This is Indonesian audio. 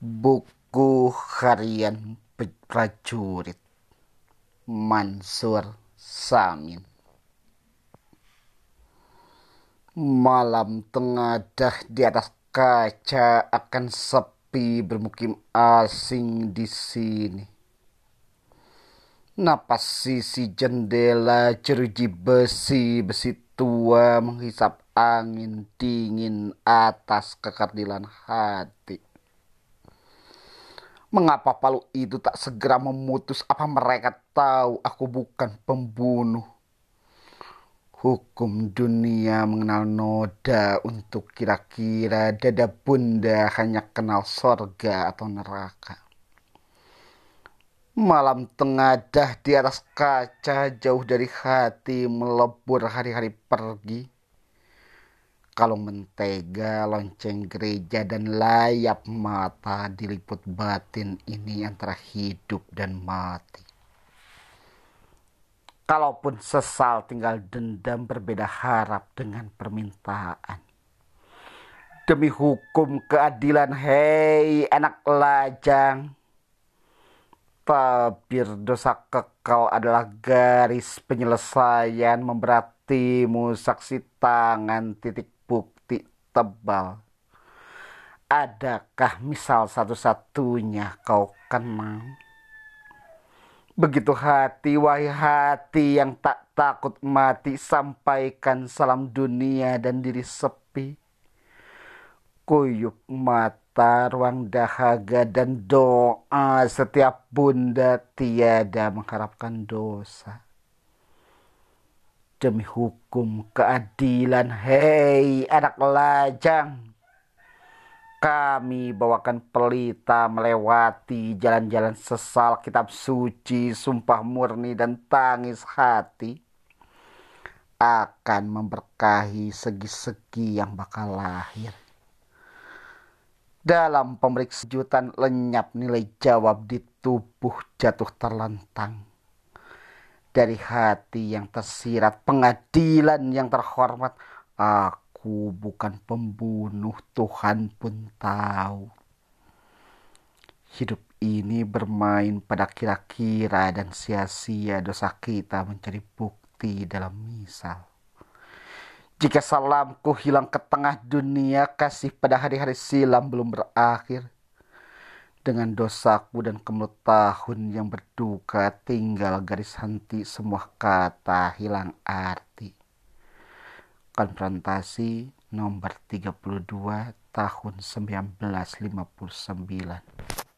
Buku Harian Prajurit Mansur Samin Malam tengadah di atas kaca akan sepi bermukim asing di sini. Napas sisi jendela jeruji besi besi tua menghisap angin dingin atas kekardilan hati. Mengapa Palu itu tak segera memutus? Apa mereka tahu aku bukan pembunuh? Hukum dunia mengenal noda untuk kira-kira dada bunda hanya kenal sorga atau neraka. Malam tengadah di atas kaca jauh dari hati melebur hari-hari pergi kalau mentega, lonceng gereja, dan layap mata diliput batin ini antara hidup dan mati. Kalaupun sesal tinggal dendam berbeda harap dengan permintaan. Demi hukum keadilan, hei anak lajang. Tabir dosa kekal adalah garis penyelesaian memberatimu saksi tangan titik tebal. Adakah misal satu-satunya kau kenal? Begitu hati, wahai hati yang tak takut mati, sampaikan salam dunia dan diri sepi. Kuyup mata, ruang dahaga dan doa setiap bunda tiada mengharapkan dosa demi hukum keadilan. Hei anak lajang, kami bawakan pelita melewati jalan-jalan sesal kitab suci, sumpah murni dan tangis hati akan memberkahi segi-segi yang bakal lahir. Dalam pemeriksaan lenyap nilai jawab di tubuh jatuh terlentang dari hati yang tersirat, pengadilan yang terhormat. Aku bukan pembunuh, Tuhan pun tahu. Hidup ini bermain pada kira-kira dan sia-sia dosa kita mencari bukti dalam misal. Jika salamku hilang ke tengah dunia, kasih pada hari-hari silam belum berakhir dengan dosaku dan kemelut tahun yang berduka tinggal garis henti semua kata hilang arti. Konfrontasi nomor 32 tahun 1959